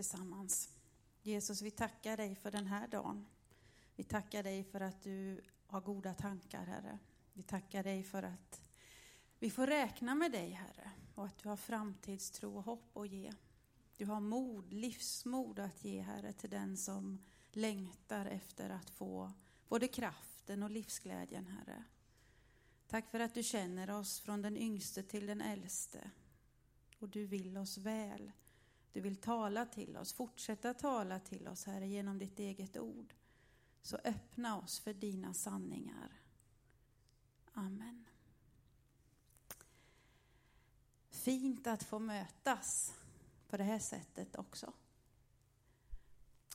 tillsammans. Jesus, vi tackar dig för den här dagen. Vi tackar dig för att du har goda tankar, Herre. Vi tackar dig för att vi får räkna med dig, Herre, och att du har framtidstro och hopp att ge. Du har mod, livsmod att ge, Herre, till den som längtar efter att få både kraften och livsglädjen, Herre. Tack för att du känner oss från den yngste till den äldste. Och du vill oss väl. Du vill tala till oss, fortsätta tala till oss, Herre, genom ditt eget ord. Så öppna oss för dina sanningar. Amen. Fint att få mötas på det här sättet också.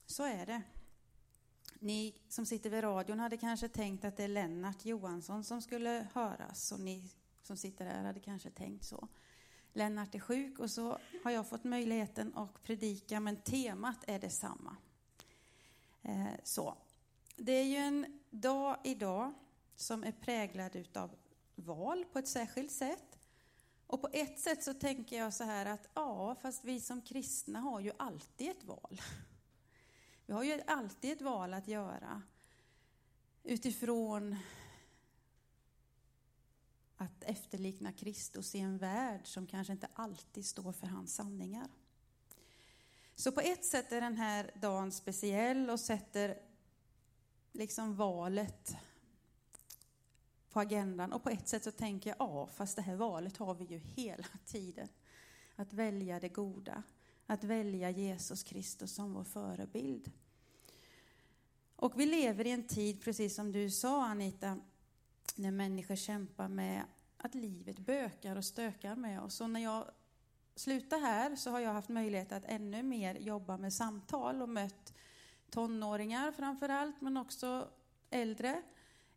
Så är det. Ni som sitter vid radion hade kanske tänkt att det är Lennart Johansson som skulle höras och ni som sitter här hade kanske tänkt så. Lennart är sjuk och så har jag fått möjligheten att predika men temat är detsamma. Eh, så. Det är ju en dag idag som är präglad utav val på ett särskilt sätt. Och på ett sätt så tänker jag så här att ja, fast vi som kristna har ju alltid ett val. Vi har ju alltid ett val att göra utifrån att efterlikna Kristus i en värld som kanske inte alltid står för hans sanningar. Så på ett sätt är den här dagen speciell och sätter liksom valet på agendan. Och på ett sätt så tänker jag, ja, fast det här valet har vi ju hela tiden. Att välja det goda, att välja Jesus Kristus som vår förebild. Och vi lever i en tid, precis som du sa Anita, när människor kämpar med att livet bökar och stökar med oss. Och när jag slutar här så har jag haft möjlighet att ännu mer jobba med samtal och mött tonåringar framför allt, men också äldre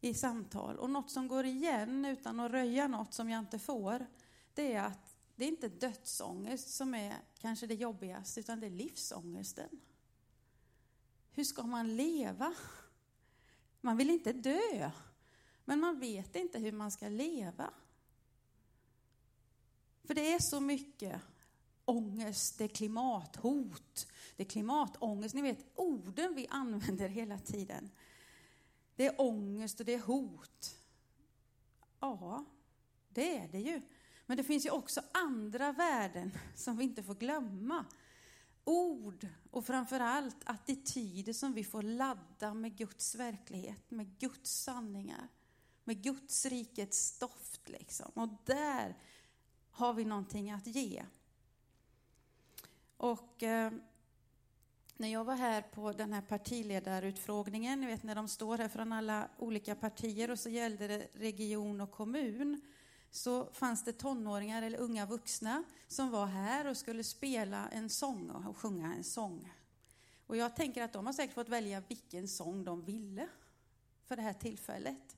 i samtal. Och något som går igen utan att röja något som jag inte får, det är att det är inte dödsångest som är kanske det jobbigaste, utan det är livsångesten. Hur ska man leva? Man vill inte dö, men man vet inte hur man ska leva. För det är så mycket ångest, det är klimathot, det är klimatångest. Ni vet orden vi använder hela tiden. Det är ångest och det är hot. Ja, det är det ju. Men det finns ju också andra värden som vi inte får glömma. Ord och framförallt attityder som vi får ladda med Guds verklighet, med Guds sanningar, med Guds rikets doft. Liksom. Och där har vi någonting att ge. Och eh, när jag var här på den här partiledarutfrågningen, ni vet när de står här från alla olika partier och så gällde det region och kommun, så fanns det tonåringar eller unga vuxna som var här och skulle spela en sång och sjunga en sång. Och jag tänker att de har säkert fått välja vilken sång de ville för det här tillfället.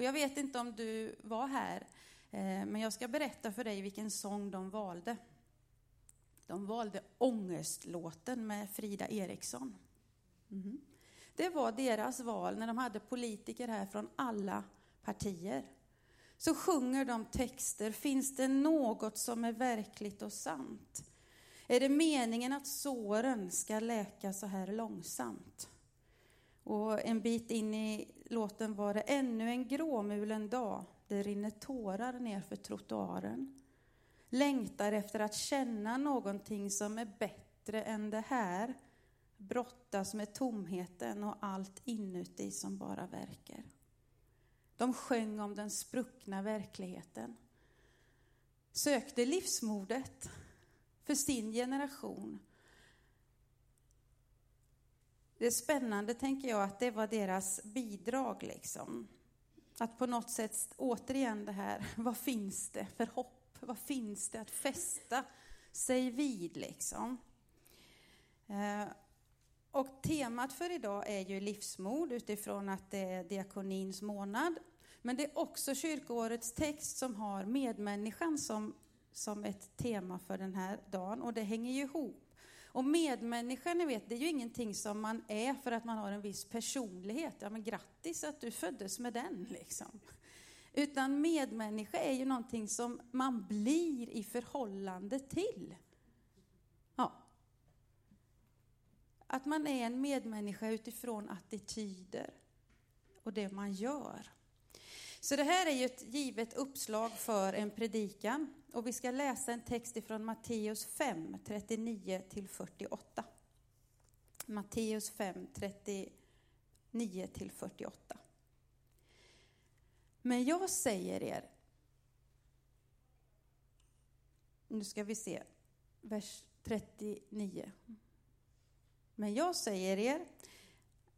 Och jag vet inte om du var här, eh, men jag ska berätta för dig vilken sång de valde. De valde Ångestlåten med Frida Eriksson. Mm. Det var deras val när de hade politiker här från alla partier. Så sjunger de texter, finns det något som är verkligt och sant? Är det meningen att såren ska läka så här långsamt? Och en bit in i låten var det ännu en gråmulen dag, det rinner tårar nerför trottoaren längtar efter att känna någonting som är bättre än det här, brottas med tomheten och allt inuti som bara verkar. De sjöng om den spruckna verkligheten, sökte livsmodet för sin generation. Det är spännande, tänker jag, att det var deras bidrag. liksom. Att på något sätt, återigen det här, vad finns det för hopp? Vad finns det att fästa sig vid liksom? Eh, och temat för idag är ju livsmod utifrån att det är diakonins månad. Men det är också kyrkoårets text som har medmänniskan som, som ett tema för den här dagen och det hänger ju ihop. Och medmänniskan, ni vet, det är ju ingenting som man är för att man har en viss personlighet. Ja, men grattis att du föddes med den liksom. Utan medmänniska är ju någonting som man blir i förhållande till. Ja. att man är en medmänniska utifrån attityder och det man gör. Så det här är ju ett givet uppslag för en predikan och vi ska läsa en text ifrån Matteus 5, 39 till 48. Matteus 5, 39 till 48. Men jag säger er, nu ska vi se, vers 39. Men jag säger er,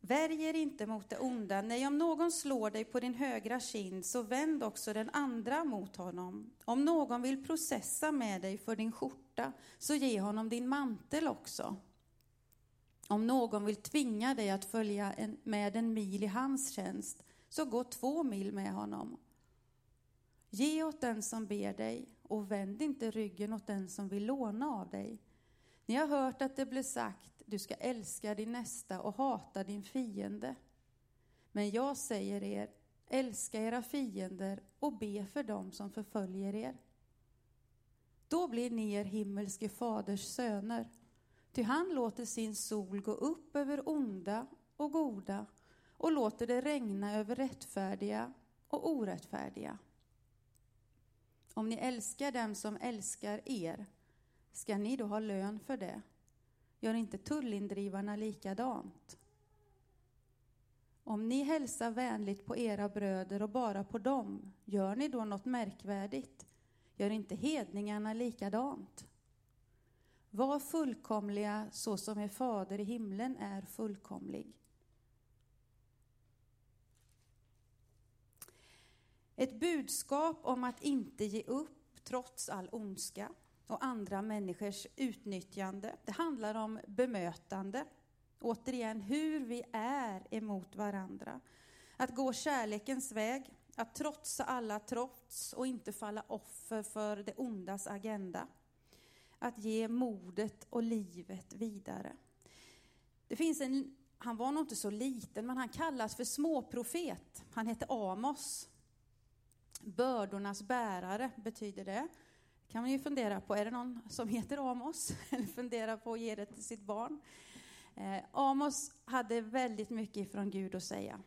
värj er inte mot det onda. Nej, om någon slår dig på din högra kind, så vänd också den andra mot honom. Om någon vill processa med dig för din skjorta, så ge honom din mantel också. Om någon vill tvinga dig att följa en, med en mil i hans tjänst, så gå två mil med honom. Ge åt den som ber dig och vänd inte ryggen åt den som vill låna av dig. Ni har hört att det blev sagt, du ska älska din nästa och hata din fiende. Men jag säger er, älska era fiender och be för dem som förföljer er. Då blir ni er himmelske faders söner, ty han låter sin sol gå upp över onda och goda och låter det regna över rättfärdiga och orättfärdiga. Om ni älskar dem som älskar er, ska ni då ha lön för det? Gör inte tullindrivarna likadant? Om ni hälsar vänligt på era bröder och bara på dem, gör ni då något märkvärdigt? Gör inte hedningarna likadant? Var fullkomliga så som er fader i himlen är fullkomlig. Ett budskap om att inte ge upp trots all ondska och andra människors utnyttjande. Det handlar om bemötande. Återigen, hur vi är emot varandra. Att gå kärlekens väg, att trotsa alla trots och inte falla offer för det ondas agenda. Att ge modet och livet vidare. Det finns en, han var nog inte så liten, men han kallas för småprofet. Han hette Amos. Bördornas bärare betyder det kan man ju fundera på, är det någon som heter Amos? Eller fundera på att ge det till sitt barn. Eh, Amos hade väldigt mycket från Gud att säga.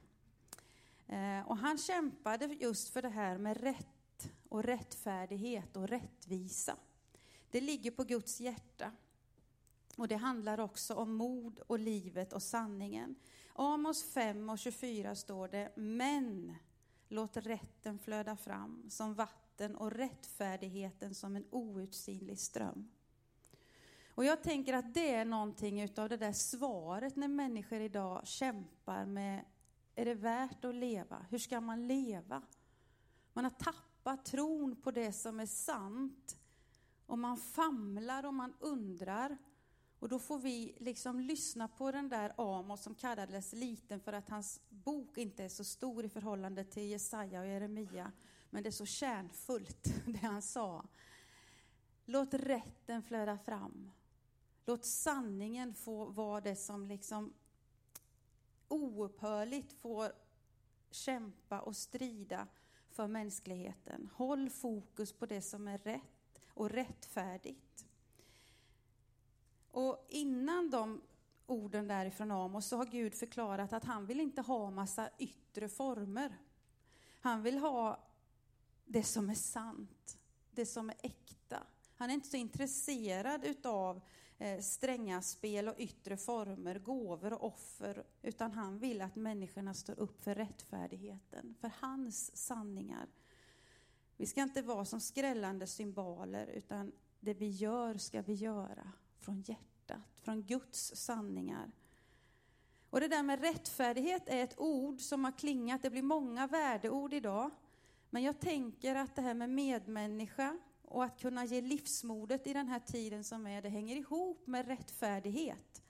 Eh, och han kämpade just för det här med rätt och rättfärdighet och rättvisa. Det ligger på Guds hjärta. Och det handlar också om mod och livet och sanningen. Amos 5 och 24 står det, men Låt rätten flöda fram som vatten och rättfärdigheten som en outsinlig ström. Och jag tänker att det är någonting utav det där svaret när människor idag kämpar med, är det värt att leva? Hur ska man leva? Man har tappat tron på det som är sant. Och man famlar och man undrar. Och då får vi liksom lyssna på den där Amos som kallades liten för att hans bok inte är så stor i förhållande till Jesaja och Jeremia. Men det är så kärnfullt, det han sa. Låt rätten flöda fram. Låt sanningen få vara det som liksom oupphörligt får kämpa och strida för mänskligheten. Håll fokus på det som är rätt och rättfärdigt. Och innan de orden därifrån Amos så har Gud förklarat att han vill inte ha massa yttre former. Han vill ha det som är sant, det som är äkta. Han är inte så intresserad utav eh, stränga spel och yttre former, gåvor och offer, utan han vill att människorna står upp för rättfärdigheten, för hans sanningar. Vi ska inte vara som skrällande symboler, utan det vi gör ska vi göra från hjärtat, från Guds sanningar. Och det där med rättfärdighet är ett ord som har klingat, det blir många värdeord idag. Men jag tänker att det här med medmänniska och att kunna ge livsmodet i den här tiden som är, det hänger ihop med rättfärdighet.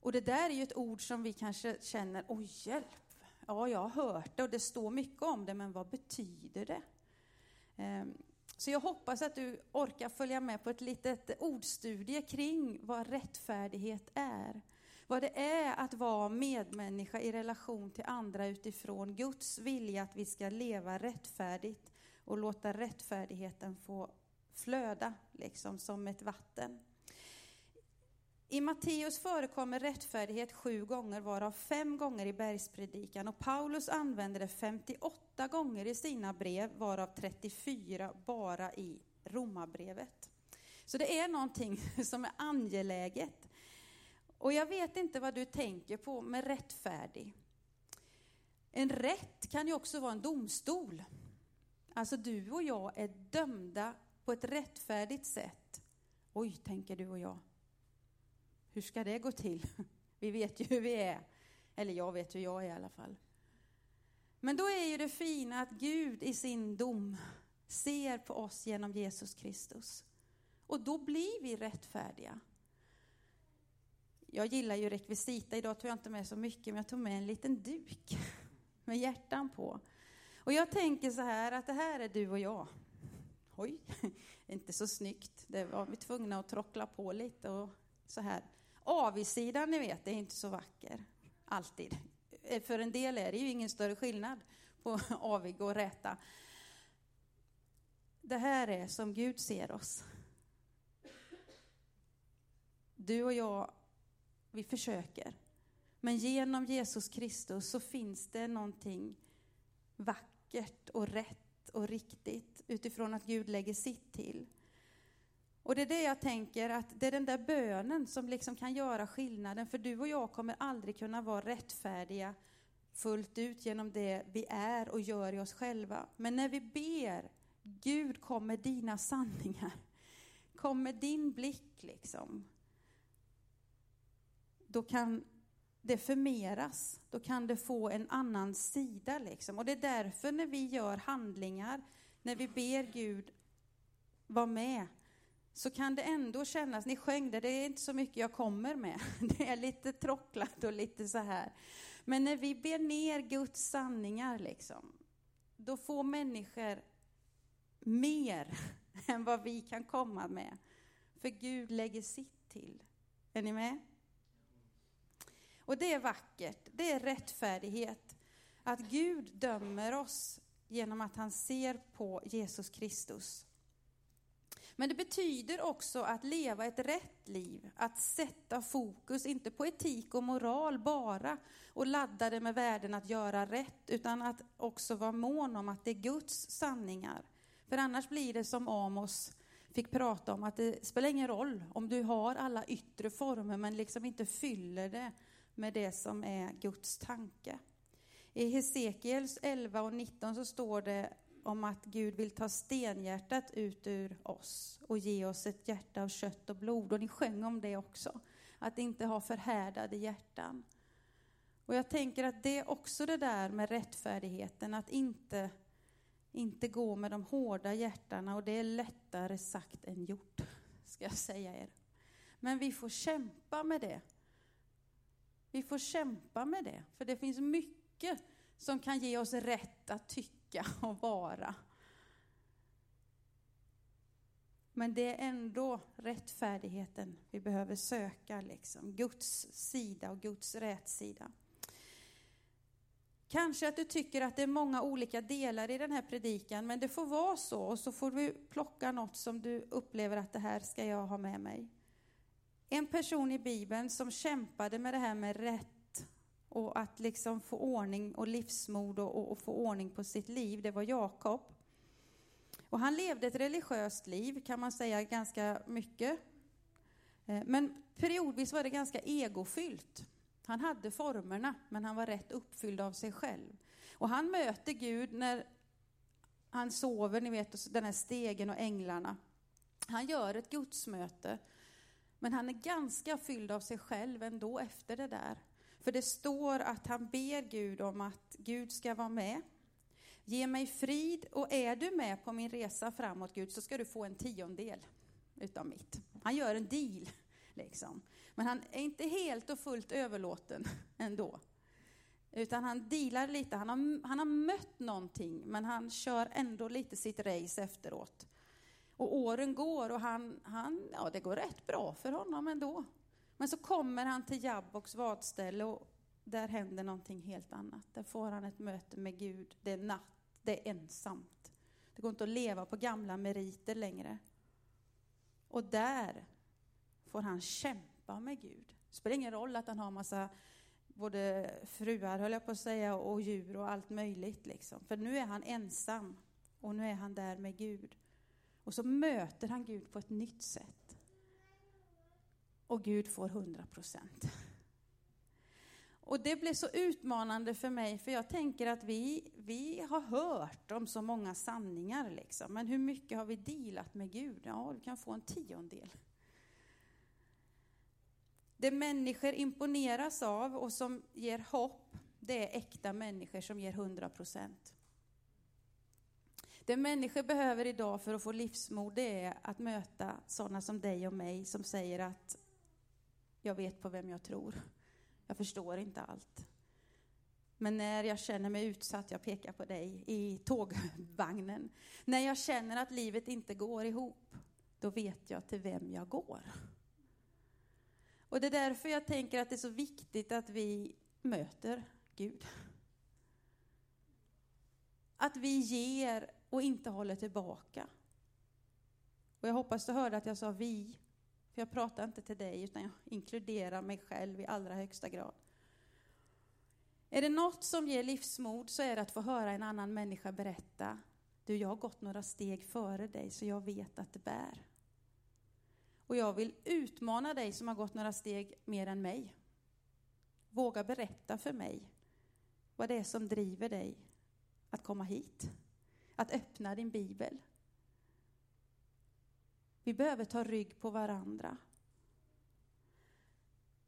Och det där är ju ett ord som vi kanske känner, oj hjälp, ja jag har hört det och det står mycket om det, men vad betyder det? Ehm, så jag hoppas att du orkar följa med på ett litet ordstudie kring vad rättfärdighet är. Vad det är att vara medmänniska i relation till andra utifrån Guds vilja att vi ska leva rättfärdigt och låta rättfärdigheten få flöda liksom som ett vatten. I Matteus förekommer rättfärdighet sju gånger, varav fem gånger i bergspredikan. Och Paulus använder det 58 gånger i sina brev, varav 34 bara i romabrevet. Så det är någonting som är angeläget. Och jag vet inte vad du tänker på med rättfärdig. En rätt kan ju också vara en domstol. Alltså du och jag är dömda på ett rättfärdigt sätt. Oj, tänker du och jag. Hur ska det gå till? Vi vet ju hur vi är. Eller jag vet hur jag är i alla fall. Men då är ju det fina att Gud i sin dom ser på oss genom Jesus Kristus. Och då blir vi rättfärdiga. Jag gillar ju rekvisita. Idag tog jag inte med så mycket, men jag tog med en liten duk med hjärtan på. Och jag tänker så här att det här är du och jag. Oj, inte så snyggt. Det var vi tvungna att trockla på lite och så här. Avigsidan, ni vet, är inte så vacker. Alltid. Eh, för en del är det ju ingen större skillnad på avig och räta. Det här är som Gud ser oss. Du och jag, vi försöker. Men genom Jesus Kristus så finns det någonting vackert och rätt och riktigt utifrån att Gud lägger sitt till. Och det är det jag tänker att det är den där bönen som liksom kan göra skillnaden. För du och jag kommer aldrig kunna vara rättfärdiga fullt ut genom det vi är och gör i oss själva. Men när vi ber, Gud kom med dina sanningar. Kom med din blick liksom. Då kan det förmeras. Då kan det få en annan sida liksom. Och det är därför när vi gör handlingar, när vi ber Gud vara med, så kan det ändå kännas, ni sjöng det, det är inte så mycket jag kommer med. Det är lite trocklat och lite så här. Men när vi ber ner Guds sanningar, liksom, då får människor mer än vad vi kan komma med. För Gud lägger sitt till. Är ni med? Och det är vackert, det är rättfärdighet. Att Gud dömer oss genom att han ser på Jesus Kristus. Men det betyder också att leva ett rätt liv, att sätta fokus, inte på etik och moral bara, och ladda det med värden att göra rätt, utan att också vara mån om att det är Guds sanningar. För annars blir det som Amos fick prata om, att det spelar ingen roll om du har alla yttre former, men liksom inte fyller det med det som är Guds tanke. I Hesekiels 11 och 19 så står det om att Gud vill ta stenhjärtat ut ur oss och ge oss ett hjärta av kött och blod. Och ni sjöng om det också, att inte ha förhärdade hjärtan. Och jag tänker att det är också det där med rättfärdigheten, att inte, inte gå med de hårda hjärtana. Och det är lättare sagt än gjort, ska jag säga er. Men vi får kämpa med det. Vi får kämpa med det, för det finns mycket som kan ge oss rätt att tycka och vara. Men det är ändå rättfärdigheten vi behöver söka, liksom. Guds sida och Guds rätsida. Kanske att du tycker att det är många olika delar i den här predikan, men det får vara så, och så får du plocka något som du upplever att det här ska jag ha med mig. En person i Bibeln som kämpade med det här med rätt och att liksom få ordning och livsmod och, och, och få ordning på sitt liv, det var Jakob. Och han levde ett religiöst liv, kan man säga, ganska mycket. Eh, men periodvis var det ganska egofyllt. Han hade formerna, men han var rätt uppfylld av sig själv. Och han möter Gud när han sover, ni vet, den här stegen och änglarna. Han gör ett gudsmöte men han är ganska fylld av sig själv ändå efter det där. För det står att han ber Gud om att Gud ska vara med. Ge mig frid och är du med på min resa framåt Gud så ska du få en tiondel utav mitt. Han gör en deal liksom. Men han är inte helt och fullt överlåten ändå. Utan han dealar lite, han har, han har mött någonting men han kör ändå lite sitt race efteråt. Och åren går och han, han, ja det går rätt bra för honom ändå. Men så kommer han till Jabboks vadställe och där händer någonting helt annat. Där får han ett möte med Gud. Det är natt, det är ensamt. Det går inte att leva på gamla meriter längre. Och där får han kämpa med Gud. Det spelar ingen roll att han har massa både fruar, höll jag på att säga, och djur och allt möjligt. Liksom. För nu är han ensam och nu är han där med Gud. Och så möter han Gud på ett nytt sätt. Och Gud får 100 procent. Och det blev så utmanande för mig, för jag tänker att vi, vi har hört om så många sanningar, liksom. men hur mycket har vi dealat med Gud? Ja, du kan få en tiondel. Det människor imponeras av och som ger hopp, det är äkta människor som ger 100 procent. Det människor behöver idag för att få livsmod, det är att möta sådana som dig och mig som säger att jag vet på vem jag tror. Jag förstår inte allt. Men när jag känner mig utsatt, jag pekar på dig i tågvagnen, när jag känner att livet inte går ihop, då vet jag till vem jag går. Och det är därför jag tänker att det är så viktigt att vi möter Gud. Att vi ger och inte håller tillbaka. Och jag hoppas du hörde att jag sa vi, för jag pratar inte till dig, utan jag inkluderar mig själv i allra högsta grad. Är det något som ger livsmod så är det att få höra en annan människa berätta, du jag har gått några steg före dig så jag vet att det bär. Och jag vill utmana dig som har gått några steg mer än mig. Våga berätta för mig vad det är som driver dig att komma hit. Att öppna din bibel. Vi behöver ta rygg på varandra.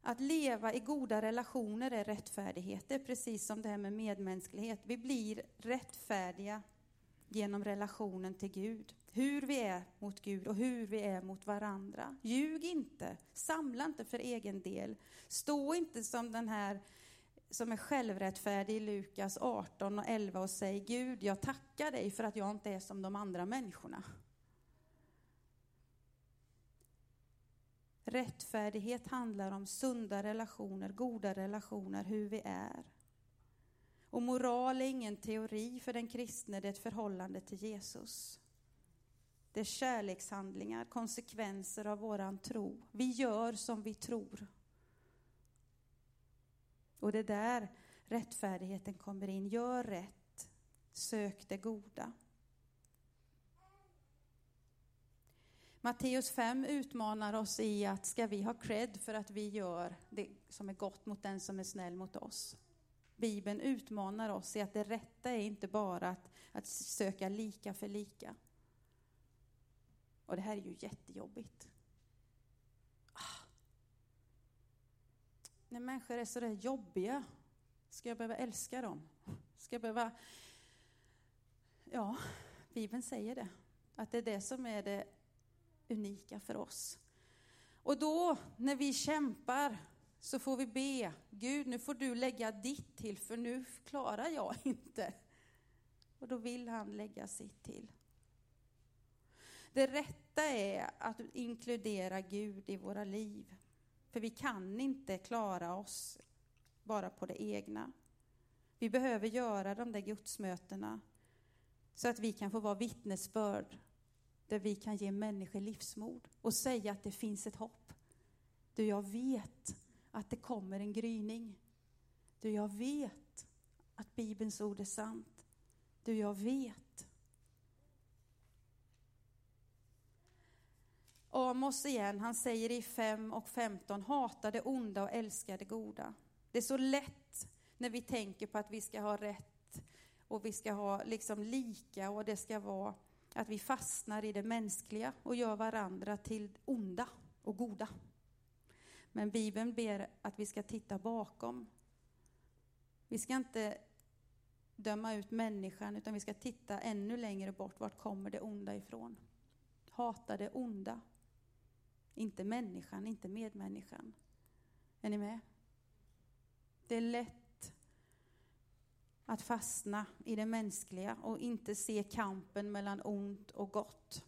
Att leva i goda relationer är rättfärdighet. Det är precis som det här med medmänsklighet. Vi blir rättfärdiga genom relationen till Gud. Hur vi är mot Gud och hur vi är mot varandra. Ljug inte, samla inte för egen del. Stå inte som den här som är självrättfärdig i Lukas 18 och 11 och säger Gud, jag tackar dig för att jag inte är som de andra människorna. Rättfärdighet handlar om sunda relationer, goda relationer, hur vi är. Och moral är ingen teori för den kristne, det är ett förhållande till Jesus. Det är kärlekshandlingar, konsekvenser av våran tro. Vi gör som vi tror. Och det är där rättfärdigheten kommer in. Gör rätt, sök det goda. Matteus 5 utmanar oss i att ska vi ha cred för att vi gör det som är gott mot den som är snäll mot oss. Bibeln utmanar oss i att det rätta är inte bara att, att söka lika för lika. Och det här är ju jättejobbigt. När människor är så där jobbiga, ska jag behöva älska dem? Ska jag behöva... Ja, Bibeln säger det. Att det är det som är det unika för oss. Och då, när vi kämpar, så får vi be, Gud, nu får du lägga ditt till, för nu klarar jag inte. Och då vill han lägga sitt till. Det rätta är att inkludera Gud i våra liv. För vi kan inte klara oss bara på det egna. Vi behöver göra de där gudsmötena så att vi kan få vara vittnesbörd där vi kan ge människor livsmod och säga att det finns ett hopp. Du, jag vet att det kommer en gryning. Du, jag vet att Bibelns ord är sant. Du, jag vet. Amos igen, han säger i 5 och 15, hata det onda och älska det goda. Det är så lätt när vi tänker på att vi ska ha rätt och vi ska ha liksom lika och det ska vara att vi fastnar i det mänskliga och gör varandra till onda och goda. Men Bibeln ber att vi ska titta bakom. Vi ska inte döma ut människan, utan vi ska titta ännu längre bort. Vart kommer det onda ifrån? Hata det onda. Inte människan, inte medmänniskan. Är ni med? Det är lätt att fastna i det mänskliga och inte se kampen mellan ont och gott.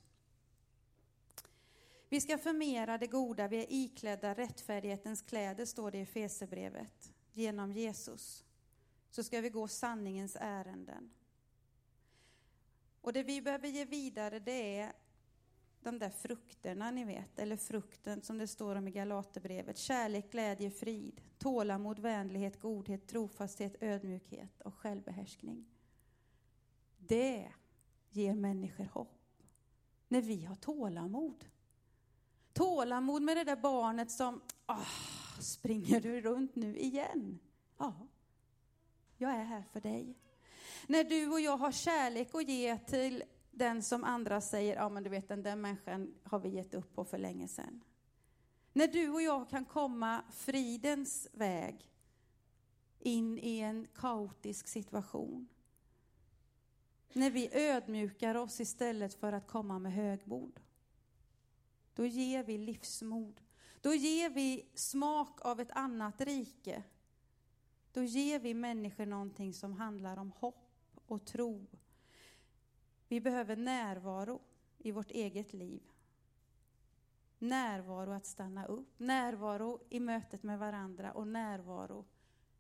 Vi ska förmera det goda, vi är iklädda rättfärdighetens kläder, står det i Fesebrevet, genom Jesus. Så ska vi gå sanningens ärenden. Och det vi behöver ge vidare, det är de där frukterna ni vet, eller frukten som det står om i Galaterbrevet. Kärlek, glädje, frid, tålamod, vänlighet, godhet, trofasthet, ödmjukhet och självbehärskning. Det ger människor hopp. När vi har tålamod. Tålamod med det där barnet som, åh, springer du runt nu igen? Ja, jag är här för dig. När du och jag har kärlek att ge till den som andra säger, ja men du vet den där människan har vi gett upp på för länge sedan. När du och jag kan komma fridens väg in i en kaotisk situation. När vi ödmjukar oss istället för att komma med högmod. Då ger vi livsmod. Då ger vi smak av ett annat rike. Då ger vi människor någonting som handlar om hopp och tro vi behöver närvaro i vårt eget liv. Närvaro att stanna upp, närvaro i mötet med varandra och närvaro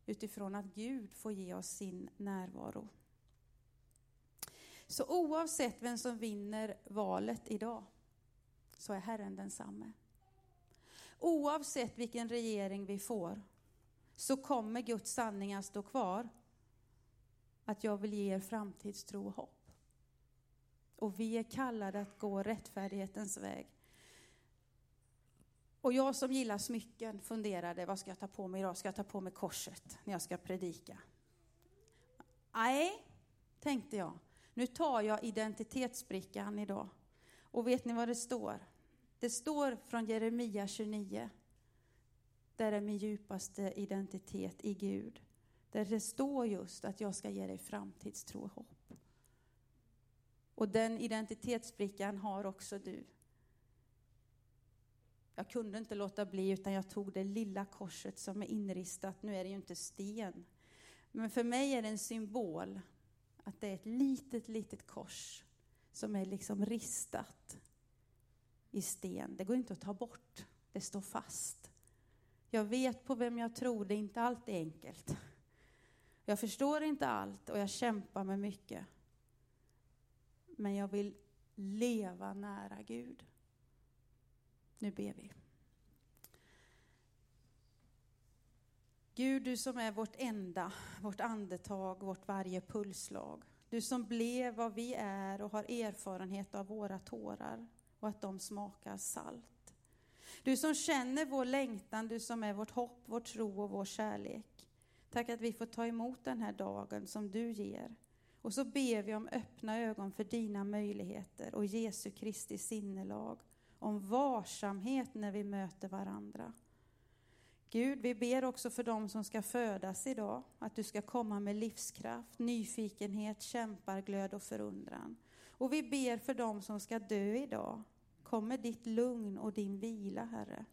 utifrån att Gud får ge oss sin närvaro. Så oavsett vem som vinner valet idag så är Herren densamme. Oavsett vilken regering vi får så kommer Guds sanning att stå kvar. Att jag vill ge er framtidstro och hopp. Och vi är kallade att gå rättfärdighetens väg. Och jag som gillar smycken funderade, vad ska jag ta på mig idag? Ska jag ta på mig korset när jag ska predika? Nej, tänkte jag. Nu tar jag identitetsbrickan idag. Och vet ni vad det står? Det står från Jeremia 29. Där är min djupaste identitet i Gud. Där det står just att jag ska ge dig framtidstro och hopp. Och den identitetsbrickan har också du. Jag kunde inte låta bli, utan jag tog det lilla korset som är inristat. Nu är det ju inte sten. Men för mig är det en symbol att det är ett litet, litet kors som är liksom ristat i sten. Det går inte att ta bort. Det står fast. Jag vet på vem jag tror. Det är inte alltid enkelt. Jag förstår inte allt och jag kämpar med mycket men jag vill leva nära Gud. Nu ber vi. Gud, du som är vårt enda, vårt andetag, vårt varje pulsslag. Du som blev vad vi är och har erfarenhet av våra tårar och att de smakar salt. Du som känner vår längtan, du som är vårt hopp, vår tro och vår kärlek. Tack att vi får ta emot den här dagen som du ger. Och så ber vi om öppna ögon för dina möjligheter och Jesu Kristi sinnelag, om varsamhet när vi möter varandra. Gud, vi ber också för dem som ska födas idag, att du ska komma med livskraft, nyfikenhet, kämparglöd och förundran. Och vi ber för dem som ska dö idag. Kom med ditt lugn och din vila, Herre.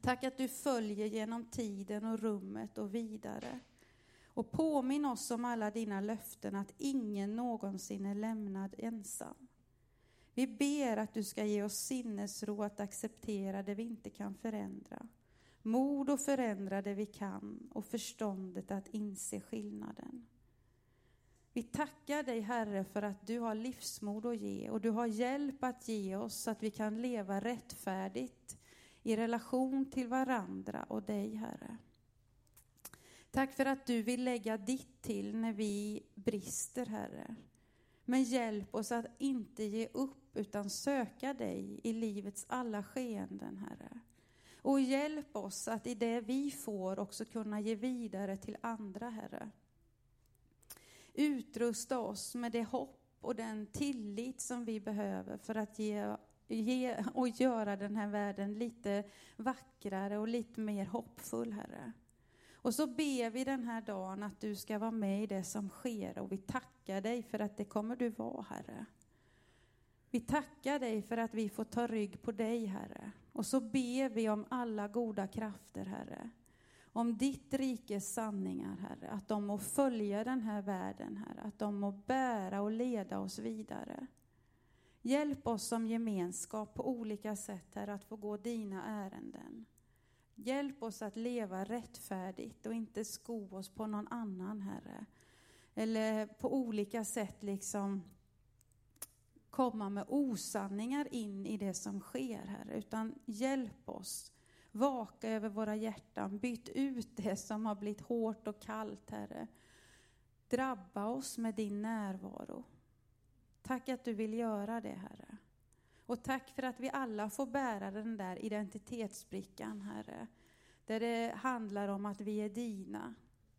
Tack att du följer genom tiden och rummet och vidare. Och påminn oss om alla dina löften att ingen någonsin är lämnad ensam. Vi ber att du ska ge oss sinnesro att acceptera det vi inte kan förändra, mod att förändra det vi kan och förståndet att inse skillnaden. Vi tackar dig, Herre, för att du har livsmod att ge och du har hjälp att ge oss så att vi kan leva rättfärdigt i relation till varandra och dig, Herre. Tack för att du vill lägga ditt till när vi brister, Herre. Men hjälp oss att inte ge upp, utan söka dig i livets alla skeenden, Herre. Och hjälp oss att i det vi får också kunna ge vidare till andra, Herre. Utrusta oss med det hopp och den tillit som vi behöver för att ge, ge och göra den här världen lite vackrare och lite mer hoppfull, Herre. Och så ber vi den här dagen att du ska vara med i det som sker och vi tackar dig för att det kommer du vara, Herre. Vi tackar dig för att vi får ta rygg på dig, Herre. Och så ber vi om alla goda krafter, Herre. Om ditt rikes sanningar, Herre. Att de må följa den här världen, Herre. Att de må bära och leda oss vidare. Hjälp oss som gemenskap på olika sätt, Herre, att få gå dina ärenden. Hjälp oss att leva rättfärdigt och inte sko oss på någon annan, Herre. Eller på olika sätt liksom komma med osanningar in i det som sker, Herre, utan hjälp oss. Vaka över våra hjärtan, byt ut det som har blivit hårt och kallt, Herre. Drabba oss med din närvaro. Tack att du vill göra det, Herre. Och tack för att vi alla får bära den där identitetsbrickan, Herre. Där det handlar om att vi är dina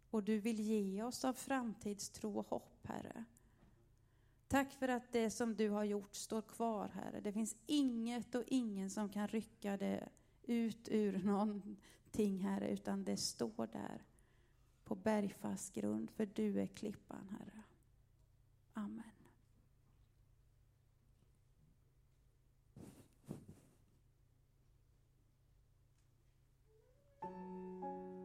och du vill ge oss av framtidstro och hopp, Herre. Tack för att det som du har gjort står kvar, Herre. Det finns inget och ingen som kan rycka det ut ur någonting, Herre, utan det står där på bergfast grund, för du är klippan, Herre. Amen.